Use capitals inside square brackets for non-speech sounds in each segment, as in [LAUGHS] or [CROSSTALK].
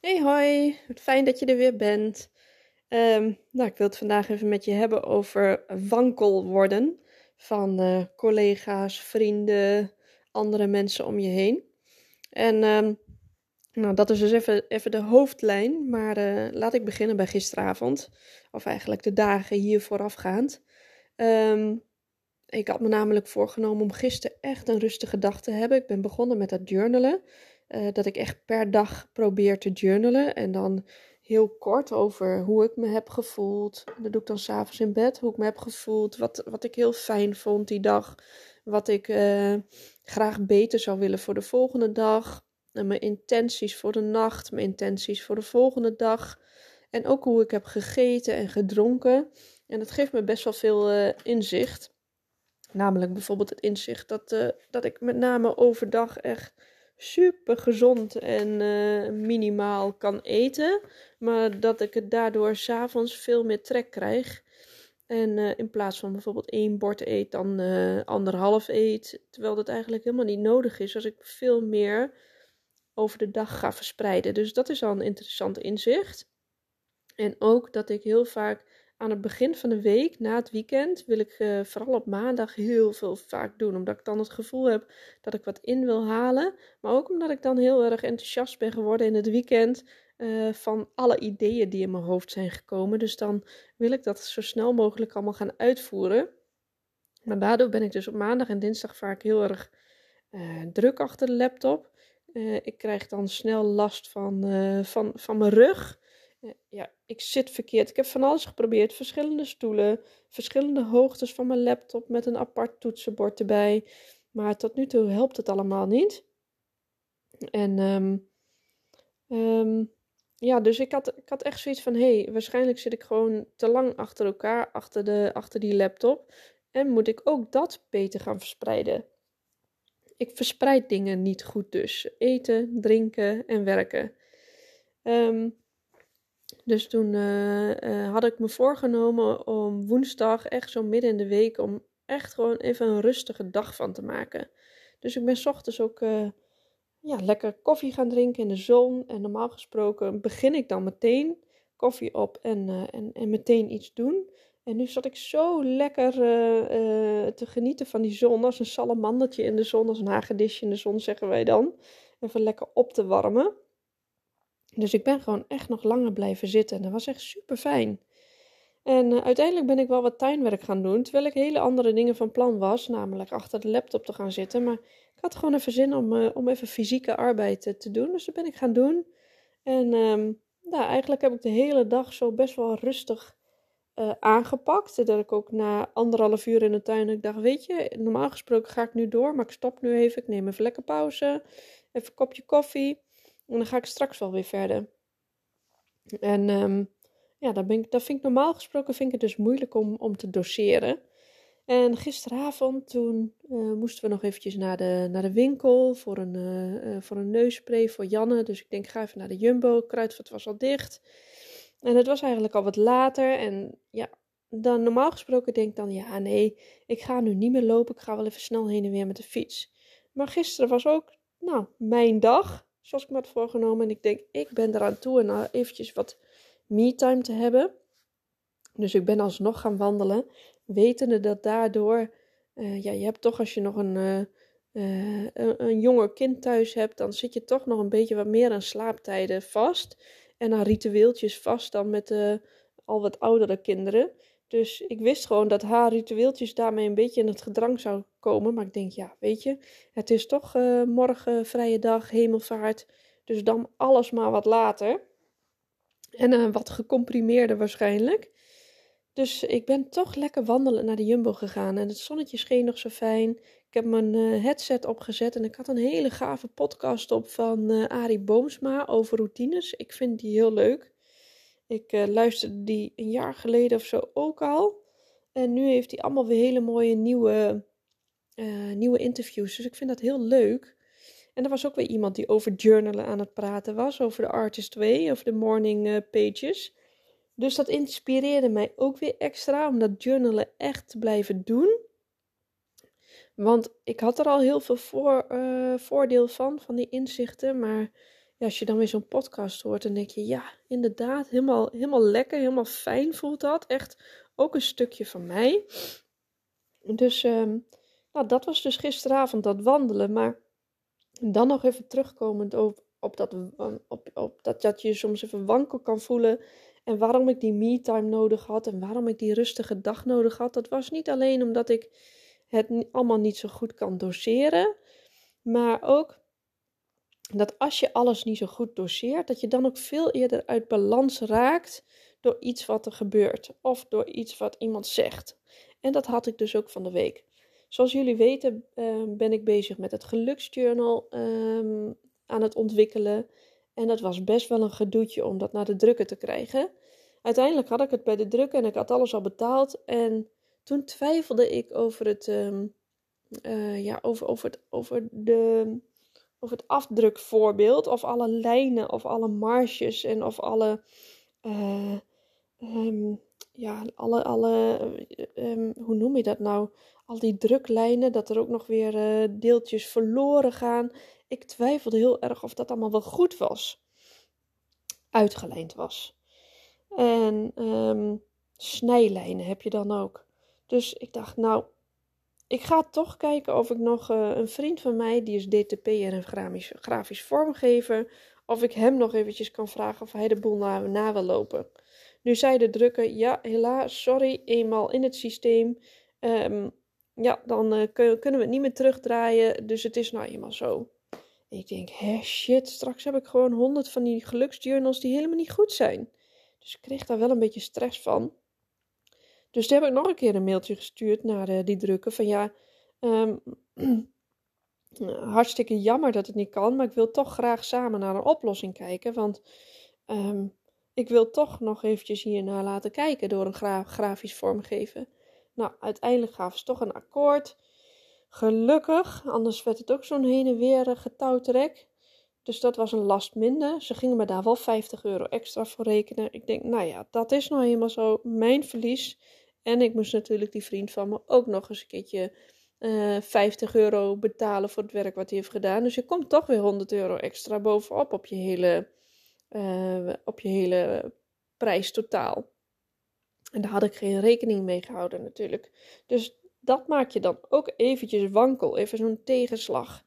Hey hoi, fijn dat je er weer bent. Um, nou, ik wil het vandaag even met je hebben over wankel worden van uh, collega's, vrienden, andere mensen om je heen. En um, nou, dat is dus even, even de hoofdlijn, maar uh, laat ik beginnen bij gisteravond, of eigenlijk de dagen hier voorafgaand. Um, ik had me namelijk voorgenomen om gisteren echt een rustige dag te hebben. Ik ben begonnen met dat journalen. Uh, dat ik echt per dag probeer te journalen. En dan heel kort over hoe ik me heb gevoeld. Dat doe ik dan s'avonds in bed. Hoe ik me heb gevoeld. Wat, wat ik heel fijn vond die dag. Wat ik uh, graag beter zou willen voor de volgende dag. Mijn intenties voor de nacht. Mijn intenties voor de volgende dag. En ook hoe ik heb gegeten en gedronken. En dat geeft me best wel veel uh, inzicht. Namelijk bijvoorbeeld het inzicht dat, dat ik met name overdag echt super gezond en uh, minimaal kan eten. Maar dat ik het daardoor s'avonds veel meer trek krijg. En uh, in plaats van bijvoorbeeld één bord eet, dan uh, anderhalf eet. Terwijl dat eigenlijk helemaal niet nodig is als ik veel meer over de dag ga verspreiden. Dus dat is al een interessant inzicht. En ook dat ik heel vaak aan het begin van de week, na het weekend, wil ik uh, vooral op maandag heel veel vaak doen. Omdat ik dan het gevoel heb dat ik wat in wil halen. Maar ook omdat ik dan heel erg enthousiast ben geworden in het weekend. Uh, van alle ideeën die in mijn hoofd zijn gekomen. Dus dan wil ik dat zo snel mogelijk allemaal gaan uitvoeren. Maar daardoor ben ik dus op maandag en dinsdag vaak heel erg uh, druk achter de laptop. ik krijg dan snel last van, van, van mijn rug. Ja, ik zit verkeerd. Ik heb van alles geprobeerd. Verschillende stoelen, verschillende hoogtes van mijn laptop met een apart toetsenbord erbij. Maar tot nu toe helpt het allemaal niet. En um, um, ja, dus ik had, ik had echt zoiets van: hé, hey, waarschijnlijk zit ik gewoon te lang achter elkaar, achter, de, achter die laptop. En moet ik ook dat beter gaan verspreiden? Ik verspreid dingen niet goed dus. Eten, drinken en werken. Um, dus toen uh, uh, had ik me voorgenomen om woensdag, echt zo midden in de week, om echt gewoon even een rustige dag van te maken. Dus ik ben s ochtends ook uh, ja, lekker koffie gaan drinken in de zon. En normaal gesproken begin ik dan meteen koffie op en, en, en meteen iets doen. En nu zat ik zo lekker te genieten van die zon, als een salamandertje in de zon, als een hagedisje in de zon, zeggen wij dan. Even lekker op te warmen. Dus ik ben gewoon echt nog langer blijven zitten. En dat was echt super fijn. En uh, uiteindelijk ben ik wel wat tuinwerk gaan doen. Terwijl ik hele andere dingen van plan was. Namelijk achter de laptop te gaan zitten. Maar ik had gewoon even zin om, uh, om even fysieke arbeid te, te, doen. Dus dat ben ik gaan doen. En um, eigenlijk heb ik de hele dag zo best wel rustig aangepakt. Dat ik ook na anderhalf uur in de tuin. Ik dacht, weet je, normaal gesproken ga ik nu door. Maar ik stop nu even. Ik neem even lekker pauze. Even een kopje koffie. En dan ga ik straks wel weer verder. En um, ja, dat, ben ik, vind ik normaal gesproken vind ik het dus moeilijk om, om te doseren. En gisteravond toen uh, moesten we nog eventjes naar de, naar de winkel voor een, uh, voor een neusspray voor Janne. Dus ik denk, ga even naar de Jumbo. Kruidvat was al dicht. En het was eigenlijk al wat later. En ja, dan normaal gesproken denk ik dan, ja nee, ik ga nu niet meer lopen. Ik ga wel even snel heen en weer met de fiets. Maar gisteren was ook, nou, mijn dag zoals ik me had voorgenomen. En ik denk, ik ben eraan toe en nou eventjes wat me-time te hebben. Dus ik ben alsnog gaan wandelen, wetende dat daardoor, uh, ja, je hebt toch als je nog een, uh, uh, een, een jonger kind thuis hebt, dan zit je toch nog een beetje wat meer aan slaaptijden vast. En aan ritueeltjes vast dan met de al wat oudere kinderen. Dus ik wist gewoon dat haar ritueeltjes daarmee een beetje in het gedrang zou komen. Maar ik denk, ja, weet je, het is toch uh, morgen vrije dag, hemelvaart. Dus dan alles maar wat later. En uh, wat gecomprimeerder waarschijnlijk. Dus ik ben toch lekker wandelen naar de Jumbo gegaan. En het zonnetje scheen nog zo fijn. Ik heb mijn uh, headset opgezet en ik had een hele gave podcast op van Arie Boomsma over routines. Ik vind die heel leuk. Ik uh, luisterde die een jaar geleden of zo ook al. En nu heeft hij allemaal weer hele mooie nieuwe, nieuwe interviews. Dus ik vind dat heel leuk. En er was ook weer iemand die over journalen aan het praten was. Over de Artist Way, over de morning pages. Dus dat inspireerde mij ook weer extra om dat journalen echt te blijven doen. Want ik had er al heel veel voor, voordeel van, van die inzichten. Maar als je dan weer zo'n podcast hoort, dan denk je, ja, inderdaad, helemaal, helemaal lekker, helemaal fijn voelt dat. Echt ook een stukje van mij. Dus um, nou, dat was dus gisteravond dat wandelen. Maar dan nog even terugkomend op, op, dat, op, op dat, dat je soms even wankel kan voelen. En waarom ik die me-time nodig had en waarom ik die rustige dag nodig had. Dat was niet alleen omdat ik het allemaal niet zo goed kan doseren. Maar ook dat als je alles niet zo goed doseert, dat je dan ook veel eerder uit balans raakt door iets wat er gebeurt of door iets wat iemand zegt. En dat had ik dus ook van de week. Zoals jullie weten uh, ben ik bezig met het geluksjournal um, aan het ontwikkelen. En dat was best wel een gedoetje om dat naar de drukker te krijgen. Uiteindelijk had ik het bij de drukker en ik had alles al betaald. En toen twijfelde ik over het, um, uh, ja, over, over, het, over, de, over het afdrukvoorbeeld. Of alle lijnen, of alle marges en of alle. Uh, um, ja, alle, alle um, hoe noem je dat nou? Al die druklijnen, dat er ook nog weer uh, deeltjes verloren gaan. Ik twijfelde heel erg of dat allemaal wel goed was. Uitgelijnd was. En um, snijlijnen heb je dan ook. Dus ik dacht, nou, ik ga toch kijken of ik nog uh, een vriend van mij, die is DTP en grafisch, grafisch vormgever, of ik hem nog eventjes kan vragen of hij de boel na, na wil lopen. Nu zei de drukker, ja, helaas, sorry, eenmaal in het systeem. Um, ja, dan uh, kunnen we het niet meer terugdraaien, dus het is nou eenmaal zo. ik denk, hè, shit, straks heb ik gewoon honderd van die geluksjournals die helemaal niet goed zijn. Dus ik kreeg daar wel een beetje stress van. Dus toen heb ik nog een keer een mailtje gestuurd naar uh, die drukker van ja, um, [CLEARS THROAT] hartstikke jammer dat het niet kan, maar ik wil toch graag samen naar een oplossing kijken, want um, ik wil toch nog eventjes hiernaar laten kijken door een gra grafisch vormgeven. Nou, uiteindelijk gaven ze toch een akkoord. Gelukkig, anders werd het ook zo'n heen en weer getouwtrek. Dus dat was een last minder. Ze gingen me daar wel 50 euro extra voor rekenen. Ik denk, nou ja, dat is nou helemaal zo mijn verlies. En ik moest natuurlijk die vriend van me ook nog eens een keertje uh, eh, 50 euro betalen voor het werk wat hij heeft gedaan. Dus je komt toch weer 100 euro extra bovenop op je hele, uh, op je hele prijs totaal. En daar had ik geen rekening mee gehouden natuurlijk. Dus dat maak je dan ook eventjes wankel, even zo'n tegenslag.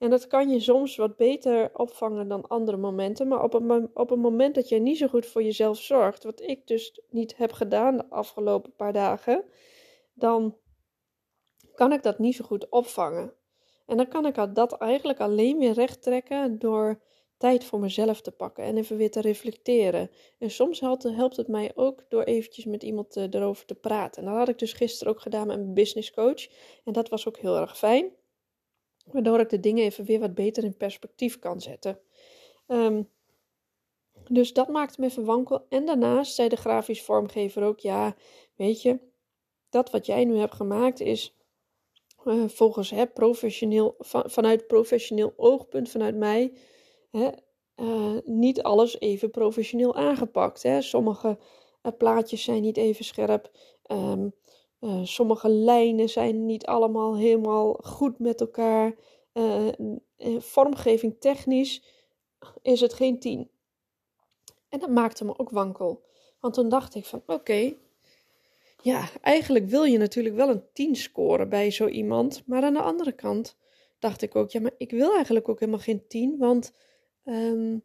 En dat kan je soms wat beter opvangen dan andere momenten. Maar op een, op een moment dat je niet zo goed voor jezelf zorgt, wat ik dus niet heb gedaan de afgelopen paar dagen, dan kan ik dat niet zo goed opvangen. En dan kan ik dat eigenlijk alleen weer recht trekken door tijd voor mezelf te pakken en even weer te reflecteren. En soms helpt, het mij ook door eventjes met iemand uh, erover te praten. En dat had ik dus gisteren ook gedaan met een business coach. En dat was ook heel erg fijn. Waardoor ik de dingen even weer wat beter in perspectief kan zetten. Um, dus dat maakte me even wankel. En daarnaast zei de grafisch vormgever ook: Ja, weet je, dat wat jij nu hebt gemaakt is uh, volgens hè, professioneel, van, vanuit professioneel oogpunt, vanuit mij, hè, uh, niet alles even professioneel aangepakt. Hè. Sommige uh, plaatjes zijn niet even scherp. Um, uh, sommige lijnen zijn niet allemaal helemaal goed met elkaar. Uh, vormgeving technisch is het geen 10. En dat maakte me ook wankel. Want toen dacht ik van oké, ja, eigenlijk wil je natuurlijk wel een 10 scoren bij zo iemand. Maar aan de andere kant dacht ik ook, ja, maar ik wil eigenlijk ook helemaal geen 10. Want um,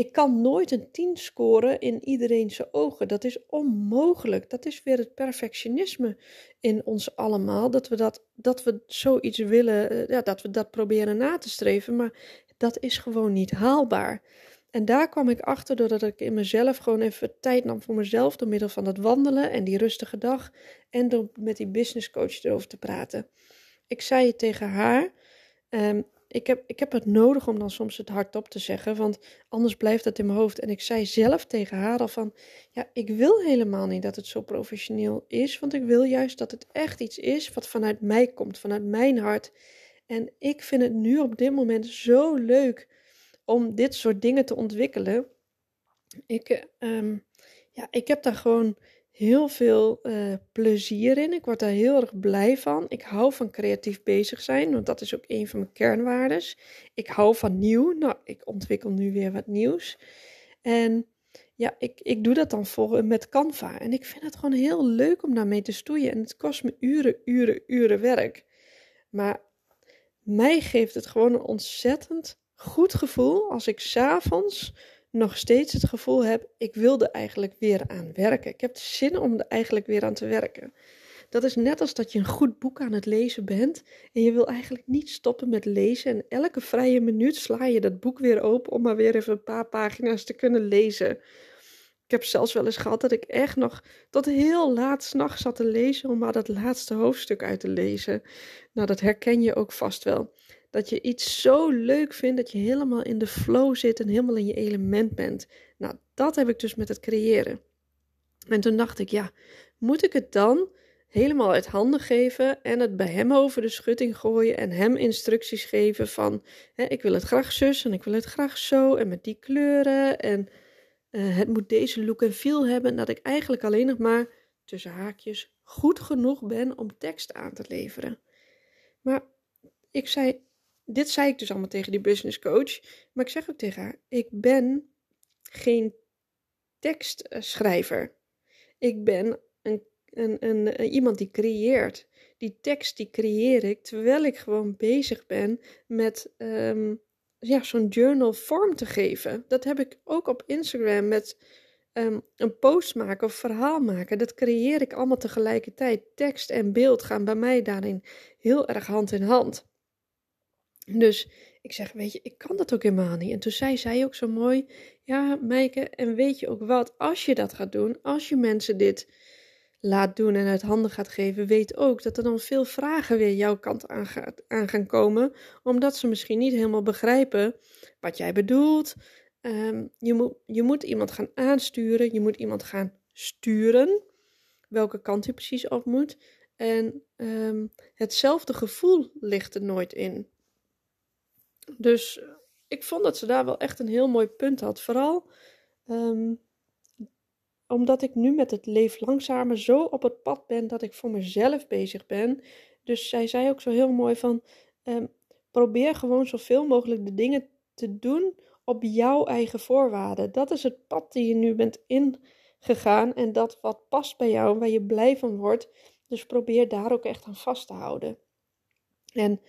ik kan nooit een 10 scoren in iedereen's ogen. Dat is onmogelijk. Dat is weer het perfectionisme in ons allemaal. Dat we, dat, dat we zoiets willen, eh, ja, dat we dat proberen na te streven. Maar dat is gewoon niet haalbaar. En daar kwam ik achter doordat ik in mezelf gewoon even tijd nam voor mezelf. Door middel van dat wandelen en die rustige dag. En door met die business coach erover te praten. ik zei het tegen haar. Um, ik, heb, ik heb het nodig om dan soms het hardop te zeggen, want anders blijft het in mijn hoofd. En ik zei zelf tegen haar al van, ja, ik wil helemaal niet dat het zo professioneel is, want ik wil juist dat het echt iets is wat vanuit mij komt, vanuit mijn hart. En ik vind het nu op dit moment zo leuk om dit soort dingen te ontwikkelen. Ik, um, ja, ik heb daar gewoon heel veel uh, plezier in. Ik word daar heel erg blij van. Ik hou van creatief bezig zijn, want dat is ook een van mijn kernwaardes. Ik hou van nieuw. Nou, ik ontwikkel nu weer wat nieuws. En ja, ik, ik doe dat dan voor, met Canva. En ik vind het gewoon heel leuk om daarmee te stoeien. En het kost me uren, uren, uren werk. Maar mij geeft het gewoon een ontzettend goed gevoel als ik s'avonds nog steeds het gevoel heb, ik wil er eigenlijk weer aan werken. Ik heb zin om er eigenlijk weer aan te werken. Dat is net als dat je een goed boek aan het lezen bent en je wil eigenlijk niet stoppen met lezen. En elke vrije minuut sla je dat boek weer open om maar weer even een paar pagina's te kunnen lezen. Ik heb zelfs wel eens gehad dat ik echt nog tot heel laat s'nachts zat te lezen om maar dat laatste hoofdstuk uit te lezen. Nou, dat herken je ook vast wel. Dat je iets zo leuk vindt dat je helemaal in de flow zit en helemaal in je element bent. Nou, dat heb ik dus met het creëren. En toen dacht ik, ja, moet ik het dan helemaal uit handen geven en het bij hem over de schutting gooien en hem instructies geven van, hè, ik wil het graag zus en ik wil het graag zo en met die kleuren en uh, het moet deze look en feel hebben, dat ik eigenlijk alleen nog maar tussen haakjes goed genoeg ben om tekst aan te leveren. Maar ik zei, dit zei ik dus allemaal tegen die business coach. Maar ik zeg ook tegen haar: ik ben geen tekstschrijver. Ik ben een, een, een, iemand die creëert. Die tekst die creëer ik terwijl ik gewoon bezig ben met um, ja, zo'n journal vorm te geven. Dat heb ik ook op Instagram met um, een post maken of verhaal maken. Dat creëer ik allemaal tegelijkertijd. Tekst en beeld gaan bij mij daarin heel erg hand in hand. Dus ik zeg, weet je, ik kan dat ook helemaal niet. En toen zei zij ook zo mooi, ja, Meike, en weet je ook wat, als je dat gaat doen, als je mensen dit laat doen en uit handen gaat geven, weet ook dat er dan veel vragen weer jouw kant aan, gaan komen, omdat ze misschien niet helemaal begrijpen wat jij bedoelt. Ehm, je, moet, je moet iemand gaan aansturen, je moet iemand gaan sturen, welke kant je precies op moet. En ehm, hetzelfde gevoel ligt er nooit in. Dus ik vond dat ze daar wel echt een heel mooi punt had. Vooral ehm, omdat ik nu met het leef langzamer zo op het pad ben dat ik voor mezelf bezig ben. Dus zij zei ook zo heel mooi van um, probeer gewoon zoveel mogelijk de dingen te doen op jouw eigen voorwaarden. Dat is het pad die je nu bent ingegaan en dat wat past bij jou, waar je blij van wordt. Dus probeer daar ook echt aan vast te houden. En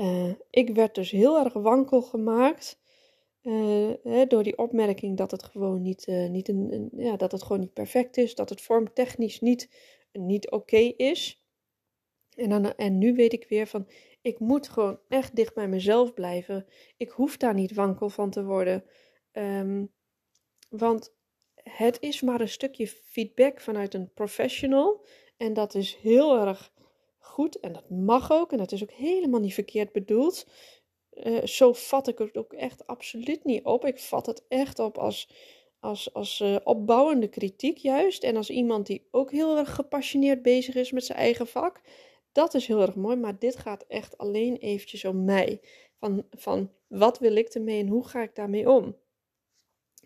uh, ik werd dus heel erg wankel gemaakt uh, hè, door die opmerking dat het gewoon niet, uh, niet een, ja, dat het gewoon niet perfect is, dat het vormtechnisch niet, niet oké is. En, dan, en nu weet ik weer van, ik moet gewoon echt dicht bij mezelf blijven. Ik hoef daar niet wankel van te worden. Um, want het is maar een stukje feedback vanuit een professional. En dat is heel erg goed en dat mag ook en dat is ook helemaal niet verkeerd bedoeld. Uh, zo vat ik het ook echt absoluut niet op. Ik vat het echt op als, als, als uh, opbouwende kritiek juist. En als iemand die ook heel erg gepassioneerd bezig is met zijn eigen vak. Dat is heel erg mooi, maar dit gaat echt alleen eventjes om mij. Van, van wat wil ik ermee en hoe ga ik daarmee om?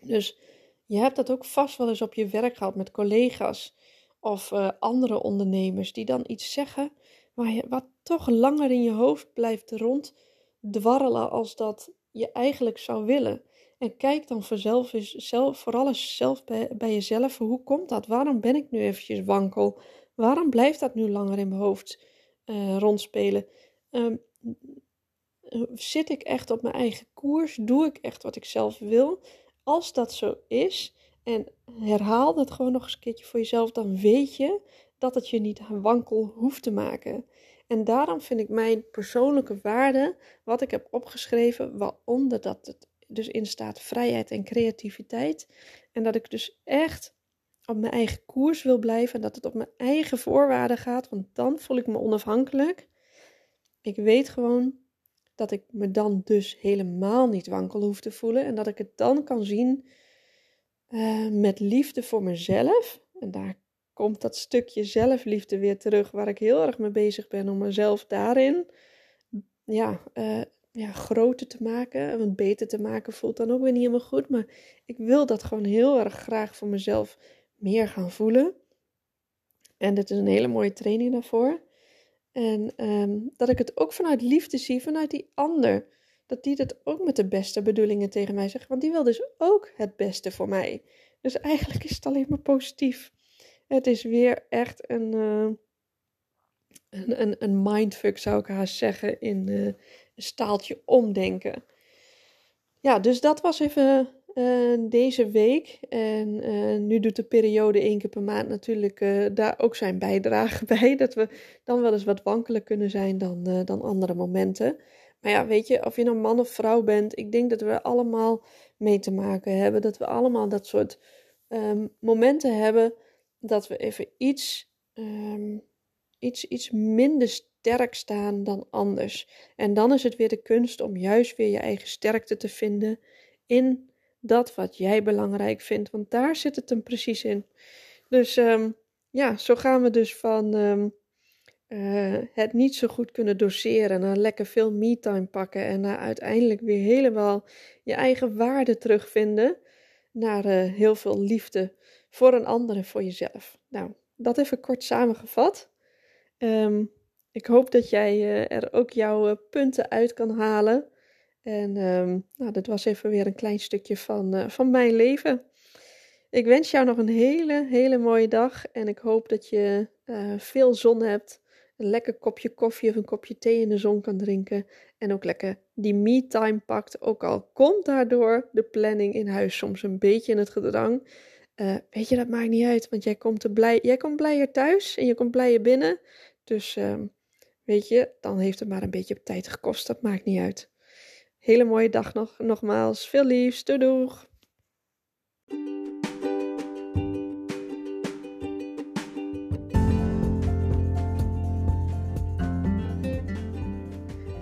Dus je hebt dat ook vast wel eens op je werk gehad met collega's of uh, andere ondernemers die dan iets zeggen waar je, wat toch langer in je hoofd blijft ronddwarrelen als dat je eigenlijk zou willen. En kijk dan vanzelf eens, zelf, zelf bij, jezelf, hoe komt dat? Waarom ben ik nu eventjes wankel? Waarom blijft dat nu langer in mijn hoofd uh, rondspelen? Um, zit ik echt op mijn eigen koers? Doe ik echt wat ik zelf wil? Als dat zo is, en herhaal dat gewoon nog eens een keertje voor jezelf, dan weet je dat het je niet wankel hoeft te maken. En daarom vind ik mijn persoonlijke waarde, wat ik heb opgeschreven, waaronder dat het dus in staat vrijheid en creativiteit. En dat ik dus echt op mijn eigen koers wil blijven en dat het op mijn eigen voorwaarden gaat, want dan voel ik me onafhankelijk. ik weet gewoon dat ik me dan dus helemaal niet wankel hoef te voelen. En dat ik het dan kan zien uh, met liefde voor mezelf. En daar komt dat stukje zelfliefde weer terug, waar ik heel erg mee bezig ben om mezelf daarin ja, uh, ja, groter te maken. Want beter te maken voelt dan ook weer niet helemaal goed. Maar ik wil dat gewoon heel erg graag voor mezelf meer gaan voelen. En dit is een hele mooie training daarvoor. En um, dat ik het ook vanuit liefde zie, vanuit die ander. Dat die het ook met de beste bedoelingen tegen mij zegt. Want die wil dus ook het beste voor mij. Dus eigenlijk is het alleen maar positief. Het is weer echt een, uh, een, een, mindfuck, zou ik haast zeggen, in uh, een staaltje omdenken. Ja, dus dat was even uh, deze week. En nu doet de periode één keer per maand natuurlijk daar ook zijn bijdrage [LAUGHS] bij. Dat we dan wel eens wat wankeler kunnen zijn dan, dan andere momenten. Maar ja, weet je, of je nou man of vrouw bent, ik denk dat we allemaal mee te maken hebben. Dat we allemaal dat soort um, momenten hebben dat we even iets, um, iets, iets minder sterk staan dan anders. En dan is het weer de kunst om juist weer je eigen sterkte te vinden in dat wat jij belangrijk vindt, want daar zit het hem precies in. Dus um, ja, zo gaan we dus van uh, het niet zo goed kunnen doseren naar lekker veel me-time pakken en naar uiteindelijk weer helemaal je eigen waarde terugvinden naar uh, heel veel liefde voor een ander en voor jezelf. Nou, dat even kort samengevat. Um, ik hoop dat jij uh, er ook jouw punten uit kan halen. En um, nou, dit was even weer een klein stukje van, van mijn leven. Ik wens jou nog een hele, hele mooie dag. En ik hoop dat je veel zon hebt. Een lekker kopje koffie of een kopje thee in de zon kan drinken. En ook lekker die me-time pakt. Ook al komt daardoor de planning in huis soms een beetje in het gedrang. Uh, weet je, dat maakt niet uit. Want jij komt, blij, jij komt blijer thuis en je komt blijer binnen. Dus um, weet je, dan heeft het maar een beetje tijd gekost. Dat maakt niet uit. Hele mooie dag nog, nogmaals. Veel liefs. Doei doeg.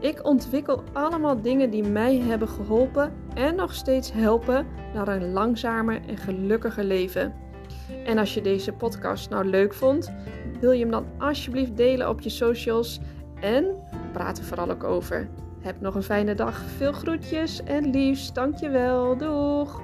Ik ontwikkel allemaal dingen die mij hebben geholpen en nog steeds helpen naar een langzamer en gelukkiger leven. En als je deze podcast nou leuk vond, wil je hem dan alsjeblieft delen op je socials en praat er vooral ook over. Heb nog een fijne dag. Veel groetjes en liefst. Dankjewel. Doeg!